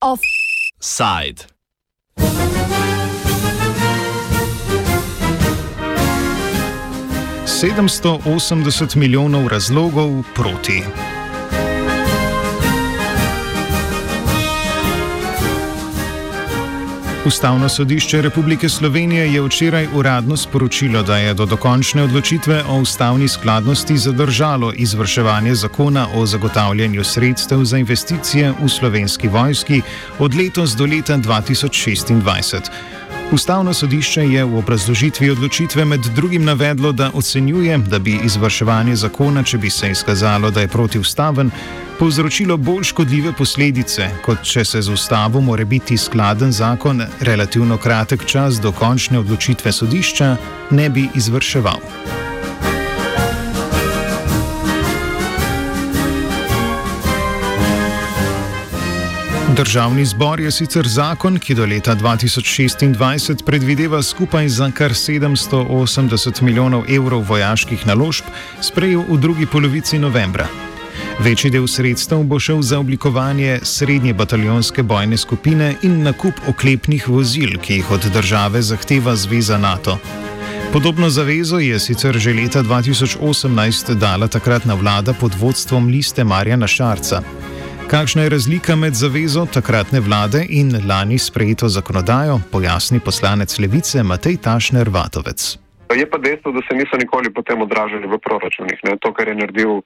Offside. Sedemsto osemdeset milijonov razlogov proti. Ustavno sodišče Republike Slovenije je včeraj uradno sporočilo, da je do dokončne odločitve o ustavni skladnosti zadržalo izvrševanje zakona o zagotavljanju sredstev za investicije v slovenski vojski od letos do leta 2026. Ustavno sodišče je v obrazložitvi odločitve med drugim navedlo, da ocenjuje, da bi izvrševanje zakona, če bi se izkazalo, da je protiustaven, povzročilo bolj škodljive posledice, kot če se z ustavo more biti skladen zakon relativno kratek čas do končne odločitve sodišča ne bi izvrševal. Državni zbor je sicer zakon, ki do leta 2026 predvideva skupaj za kar 780 milijonov evrov vojaških naložb, sprejel v drugi polovici novembra. Večji del sredstev bo šel za oblikovanje srednje bataljonske bojne skupine in nakup oklepnih vozil, ki jih od države zahteva Zveza NATO. Podobno zavezo je sicer že leta 2018 dala takratna vlada pod vodstvom liste Marjana Šarca. Kakšna je razlika med zavezo takratne vlade in lani sprejeto zakonodajo, pojasni poslanec Levice Matej Tašner Vatovec. Je pa dejstvo, da se niso nikoli potem odražali v proračunih. Ne? To, kar je naredil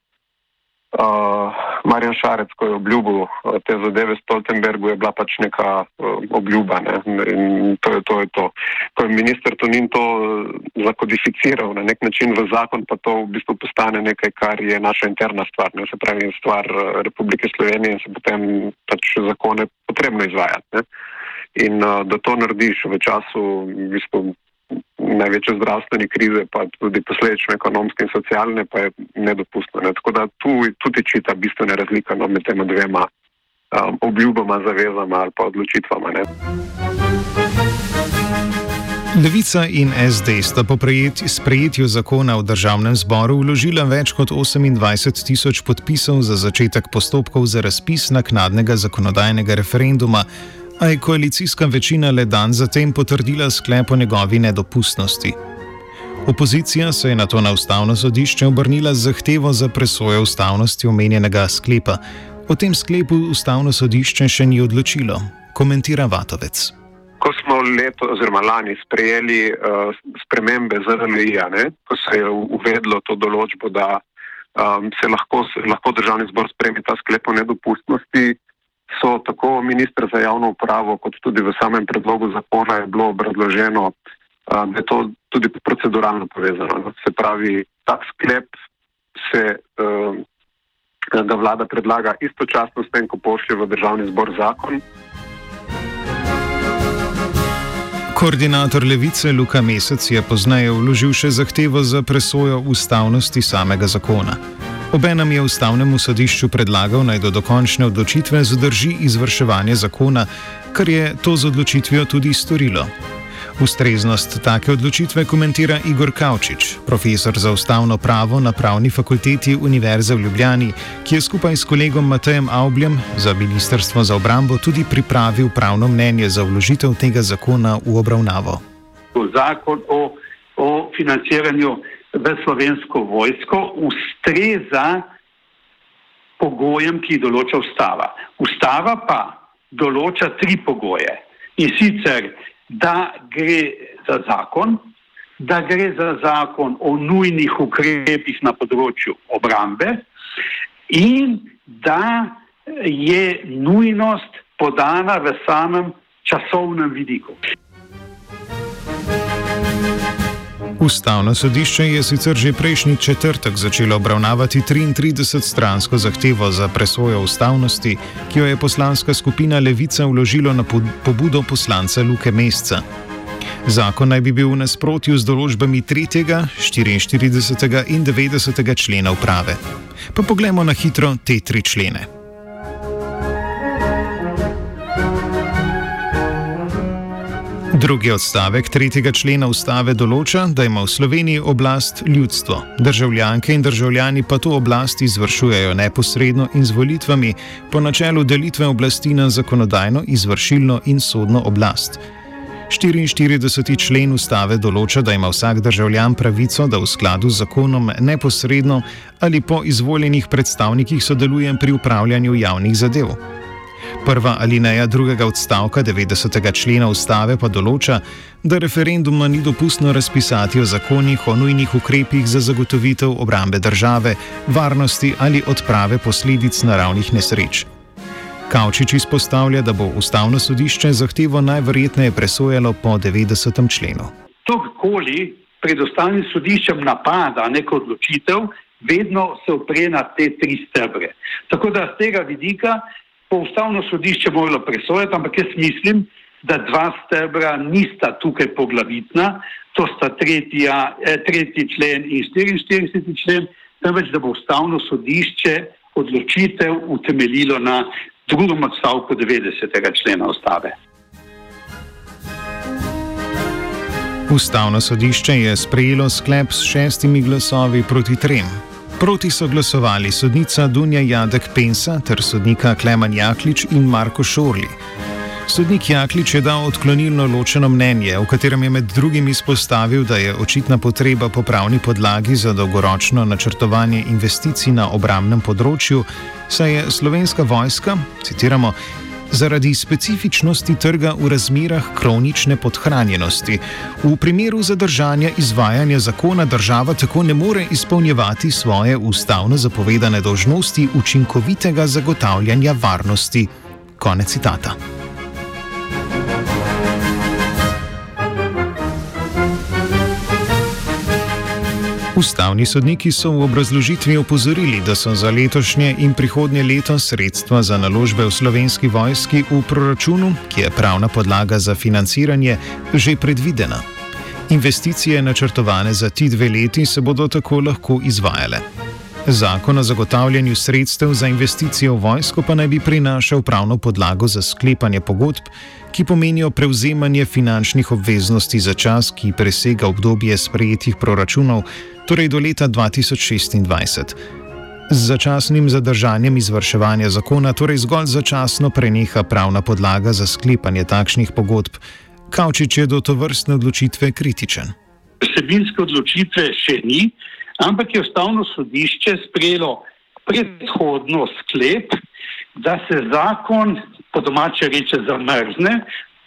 uh, Marjan Šarec, ko je obljubil te zadeve Stoltenbergu, je bila pač neka uh, obljuba. Ne? In to je to. Je to. Ko je minister Tonin to zakodificiral na nek način v zakon, pa to v bistvu postane nekaj, kar je naša interna stvar, ne? se pravi stvar Republike Slovenije in se potem pač zakone potrebno izvajati. Ne? In uh, da to narediš v času, v bistvu, največje zdravstvene krize, pa tudi posledično ekonomske in socialne, pa je nedopustno. Ne. Tako da tu tudi čita bistvena razlika no, med tema dvema um, obljubama, zavezama ali pa odločitvama. Ne. Levica in SD sta po sprejetju zakona v državnem zboru vložila več kot 28 tisoč podpisov za začetek postopkov za razpis naknadnega zakonodajnega referenduma, a je koalicijska večina le dan zatem potrdila sklep o njegovi nedopustnosti. Opozicija se je na to na ustavno sodišče obrnila z zahtevo za presojo ustavnosti omenjenega sklepa. O tem sklepu ustavno sodišče še ni odločilo, komentira Vatovec. Ko smo leto oziroma lani sprejeli uh, spremembe ZRL-ja, ko se je uvedlo to določbo, da um, se lahko, lahko državni zbor spremi ta sklep o nedopustnosti, uh, so tako ministr za javno upravo, kot tudi v samem predlogu zakona je bilo obrazloženo, da je to tudi proceduralno povezano. Se pravi, tak sklep se ga vlada predlaga istočasno s tem, ko pošlje v državni zbor zakon. Koordinator levice Luka Mesec je pozneje vložil še zahtevo za presojo ustavnosti samega zakona. Obenem je ustavnemu sodišču predlagal naj do dokončne odločitve zadrži izvrševanje zakona, kar je to z odločitvijo tudi storilo. Ustreznost take odločitve komentira Igor Kavčič, profesor za ustavno pravo na Pravni fakulteti Univerze v Ljubljani, ki je skupaj s kolegom Matejem Aubljem za Ministrstvo za obrambo tudi pripravil pravno mnenje za vložitev tega zakona v obravnavo. Zakon o, o financiranju v slovensko vojsko ustreza pogojem, ki jih določa ustava. Ustava pa določa tri pogoje in sicer, da gre za zakon, da gre za zakon o nujnih ukrepih na področju obrambe in da je nujnost podana v samem časovnem vidiku. Ustavno sodišče je sicer že prejšnji četrtek začelo obravnavati 33-stransko zahtevo za presojo ustavnosti, ki jo je poslanska skupina Levica vložila na pobudo poslanca Luke Mesca. Zakon naj bi bil v nasprotju z določbami 3., 44. in 90. člena uprave. Pa poglejmo na hitro te tri člene. Drugi odstavek tretjega člena ustave določa, da ima v Sloveniji oblast ljudstvo. Državljanke in državljani pa to oblast izvršujejo neposredno in z volitvami po načelu delitve oblasti na zakonodajno, izvršilno in sodno oblast. 44. člen ustave določa, da ima vsak državljan pravico, da v skladu z zakonom neposredno ali po izvoljenih predstavnikih sodeluje pri upravljanju javnih zadev. Prva alineja drugega odstavka 90. člena ustave pa določa, da referenduma ni dopustno razpisati o zakonih o nujnih ukrepih za zagotovitev obrambe države, varnosti ali odprave posledic naravnih nesreč. Kavčič izpostavlja, da bo ustavno sodišče zahtevo najverjetneje presojalo po 90. členu. Kdorkoli pred ustavnim sodiščem napada neko odločitev, vedno se opre na te tri stebre. Tako da z tega vidika bo ustavno sodišče moralo presojati, ampak jaz mislim, da dva stebra nista tukaj poglavitna, to sta tretja, eh, tretji člen in 44. člen, temveč da bo ustavno sodišče odločitev utemeljilo na drugem odstavku 90. člena ustave. Ustavno sodišče je sprejelo sklep s šestimi glasovi proti trem. Proti so glasovali sodnica Dunja Jadek Pensa ter sodnika Kleman Jaklič in Marko Šorli. Sodnik Jaklič je dal odklonilno ločeno mnenje, v katerem je med drugim izpostavil, da je očitna potreba po pravni podlagi za dolgoročno načrtovanje investicij na obramnem področju, saj je slovenska vojska, citiramo, zaradi specifičnosti trga v razmerah kronične podhranjenosti. V primeru zadržanja izvajanja zakona država tako ne more izpolnjevati svoje ustavno zapovedane dožnosti učinkovitega zagotavljanja varnosti. Konec citata. Ustavni sodniki so v obrazložitvi opozorili, da so za letošnje in prihodnje leto sredstva za naložbe v slovenski vojski v proračunu, ki je pravna podlaga za financiranje, že predvidena. Investicije načrtovane za ti dve leti se bodo tako lahko izvajale. Zakon o zagotavljanju sredstev za investicije v vojsko pa naj bi prinašal pravno podlago za sklepanje pogodb, ki pomenijo prevzemanje finančnih obveznosti za čas, ki presega obdobje sprejetih proračunov, torej do leta 2026. Z začasnim zadržanjem izvrševanja zakona torej zgolj začasno preneha pravna podlaga za sklepanje takšnih pogodb. Kavčič je do to vrstne odločitve kritičen. Vsebinske odločitve še ni ampak je ustavno sodišče sprejelo predhodno sklep, da se zakon po domače reče zamrzne,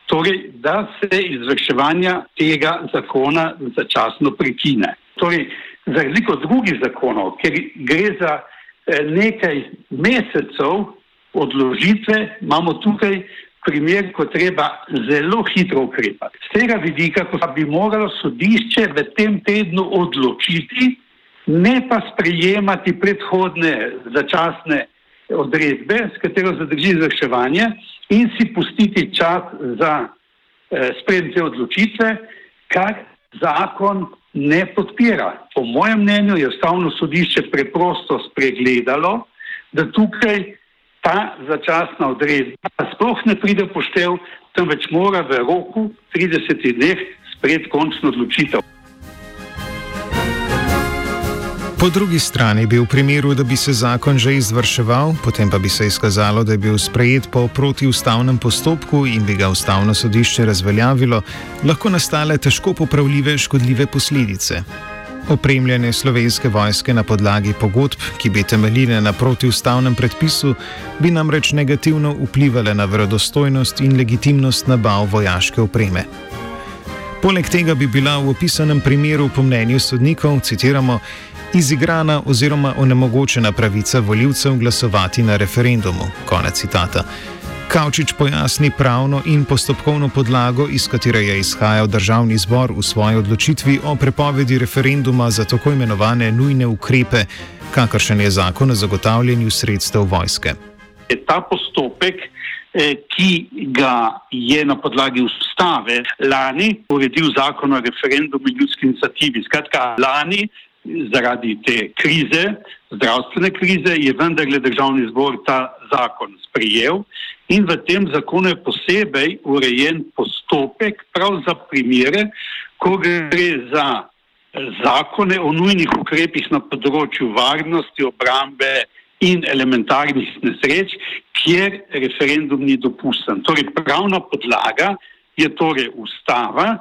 torej da se izvrševanja tega zakona začasno prekine. Torej, za razliko od drugih zakonov, ker gre za eh, nekaj mesecev odložitve, imamo tukaj primer, ko treba zelo hitro ukrepati. Z tega vidika, ko bi moralo sodišče v tem tednu odločiti, ne pa sprejemati predhodne začasne odredbe, s katero zadrži izvrševanje in si pustiti čas za eh, sprejem te odločitve, kar zakon ne podpira. Po mojem mnenju je ustavno sodišče preprosto spregledalo, da tukaj ta začasna odredba sploh ne pride poštev, temveč mora v roku 30 dneh sprejeti končno odločitev. Po drugi strani bi v primeru, da bi se zakon že izvrševal, potem pa bi se izkazalo, da je bil sprejet po protiustavnem postopku in bi ga ustavno sodišče razveljavilo, lahko nastale težko popravljive škodljive posledice. Opremljanje slovenske vojske na podlagi pogodb, ki bi temeljile na protiustavnem predpisu, bi namreč negativno vplivali na verodostojnost in legitimnost nabav vojaške opreme. Poleg tega bi bila v opisanem primeru, po mnenju sodnikov, citiramo, izigrana oziroma onemogočena pravica voljivcev glasovati na referendumu. Konec citata. Kavčič pojasni pravno in postopkovno podlago, iz katere je izhajal državni zbor v svoji odločitvi o prepovedi referenduma za tako imenovane nujne ukrepe, kakršen je zakon o zagotavljanju sredstev vojske. Ta postopek, ki ga je na podlagi ustave lani uredil zakon o referendumu in ljudski inicijativi, skratka, lani zaradi te krize, zdravstvene krize, je vendarle državni zbor ta zakon sprijel In v tem zakonu je posebej urejen postopek prav za primere, ko gre za eh, zakone o nujnih ukrepih na področju varnosti, obrambe in elementarnih nesreč, kjer referendum ni dopusten. Torej, pravna podlaga je torej ustava,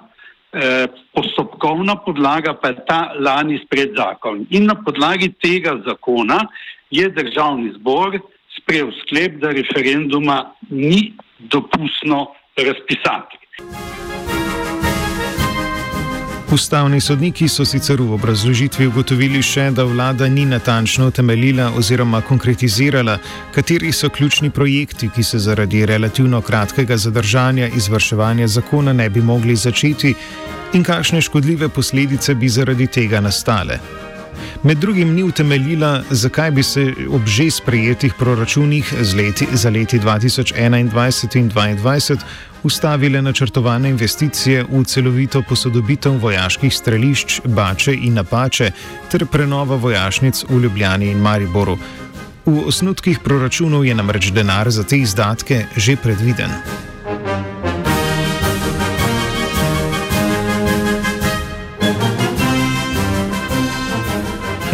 eh, postopkovna podlaga pa je ta lani spred zakon. In na podlagi tega zakona je državni zbor sprejel sklep, da referenduma ni dopustno razpisati. Ustavni sodniki so sicer v obrazložitvi ugotovili še, da vlada ni natančno utemeljila oziroma konkretizirala, kateri so ključni projekti, ki se zaradi relativno kratkega zadržanja izvrševanja zakona ne bi mogli začeti in kakšne škodljive posledice bi zaradi tega nastale. Med drugim ni utemeljila, zakaj bi se ob že sprejetih proračunih leti, za leti 2021 in 2022 ustavile načrtovane investicije v celovito posodobitev vojaških strelišč Bače in Napače ter prenova vojašnic v Ljubljani in Mariboru. V osnutkih proračunov je namreč denar za te izdatke že predviden.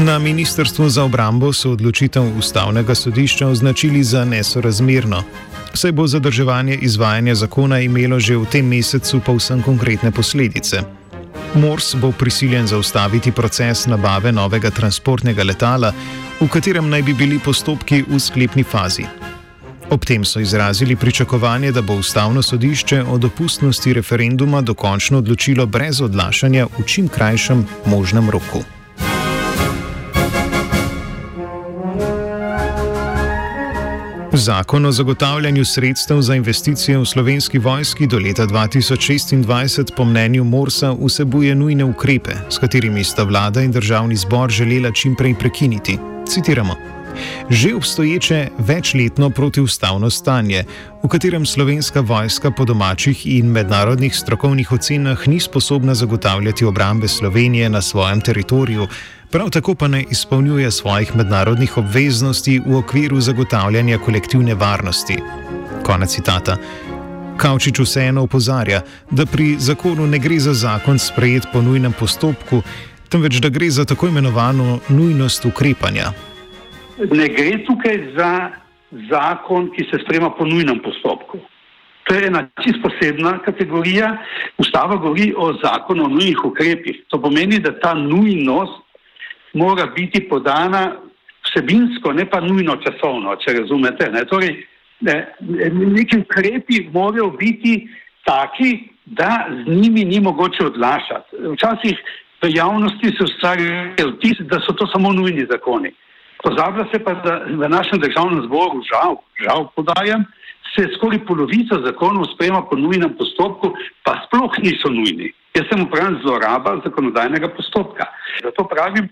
Na Ministrstvu za obrambo so odločitev ustavnega sodišča označili za nesorazmerno. Saj bo zadrževanje izvajanja zakona imelo že v tem mesecu povsem konkretne posledice. Mors bo prisiljen zaustaviti proces nabave novega transportnega letala, v katerem naj bi bili postopki v sklepni fazi. Ob tem so izrazili pričakovanje, da bo ustavno sodišče o dopustnosti referenduma dokončno odločilo brez odlašanja v čim krajšem možnem roku. Zakon o zagotavljanju sredstev za investicije v slovenski vojski do leta 2026 po mnenju Morsa vsebuje nujne ukrepe, s katerimi sta vlada in državni zbor želela čimprej prekiniti. Citiramo. Že obstoječe večletno protivstavno stanje, v katerem slovenska vojska po domačih in mednarodnih strokovnih ocenah ni sposobna zagotavljati obrambe Slovenije na svojem teritoriju, prav tako pa ne izpolnjuje svojih mednarodnih obveznosti v okviru zagotavljanja kolektivne varnosti. Konec citata. Kavčič vseeno opozarja, da pri zakonu ne gre za zakon sprejet po nujnem postopku, temveč da gre za tako imenovano nujnost ukrepanja. Ne gre tukaj za zakon, ki se sprema po nujnem postopku. To je ena čisto posebna kategorija. Ustava govori o zakonu o nujnih ukrepih. To pomeni, da ta nujnost mora biti podana vsebinsko, ne pa nujno časovno, če razumete. Ne? Torej, ne, neki ukrepi morajo biti taki, da z njimi ni mogoče odlašati. Včasih v javnosti se ustvarja vtis, da so to samo nujni zakoni. Pozablja se pa, da v našem državnem zboru, žal, žal podajam, se skoraj polovica zakonov sprema po nujnem postopku, pa sploh niso nujni. Jaz sem upravljen zloraba zakonodajnega postopka. Zato pravim,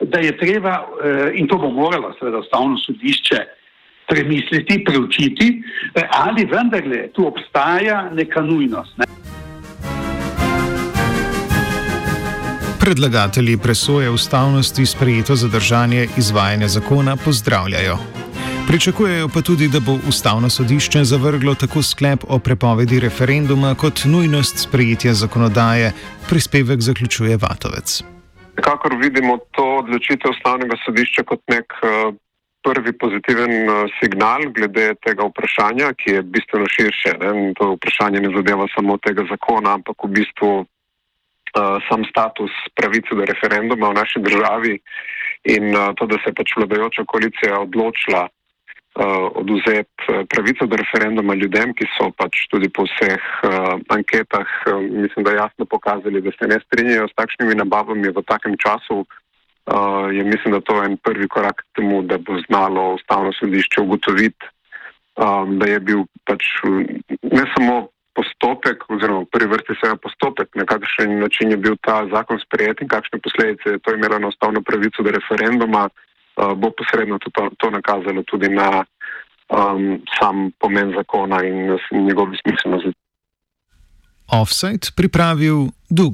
da je treba, eh, in to bo moralo seveda ustavno sodišče premisliti, preučiti, eh, ali vendarle tu obstaja neka nujnost. Ne? Predlagatelji presoje ustavnosti sprejeto zadržanje izvajanja zakona pozdravljajo. Pričakujejo pa tudi, da bo ustavno sodišče zavrglo tako sklep o prepovedi referenduma kot nujnost sprejetja zakonodaje, prispevek zaključuje Vatovec. Kakor vidimo to odločitev ustavnega sodišča kot nek uh, prvi pozitiven uh, signal glede tega vprašanja, ki je bistveno širše. Ne? To vprašanje ne zadeva samo tega zakona, ampak v bistvu uh, sam status pravice do referenduma v naši državi in uh, to, da se je pač vladajoča koalicija odločila oduzeti eh, pravico do referenduma ljudem, ki so pač tudi po vseh uh, anketah, uh, mislim, da jasno pokazali, da se ne strinjajo s takšnimi nabavami v takem času. Uh, je mislim, da to je en prvi korak k temu, da bo znalo ustavno sodišče ugotoviti, um, da je bil pač ne samo postopek, oziroma prvi vrsti seveda postopek, na kakšen način je bil ta zakon sprejet in kakšne posledice je to imelo na ustavno pravico do referenduma. Eh, bo posredno to, to nakazalo tudi na um, sam pomen zakona in njegov smiselnost. Offset pripravil Dug.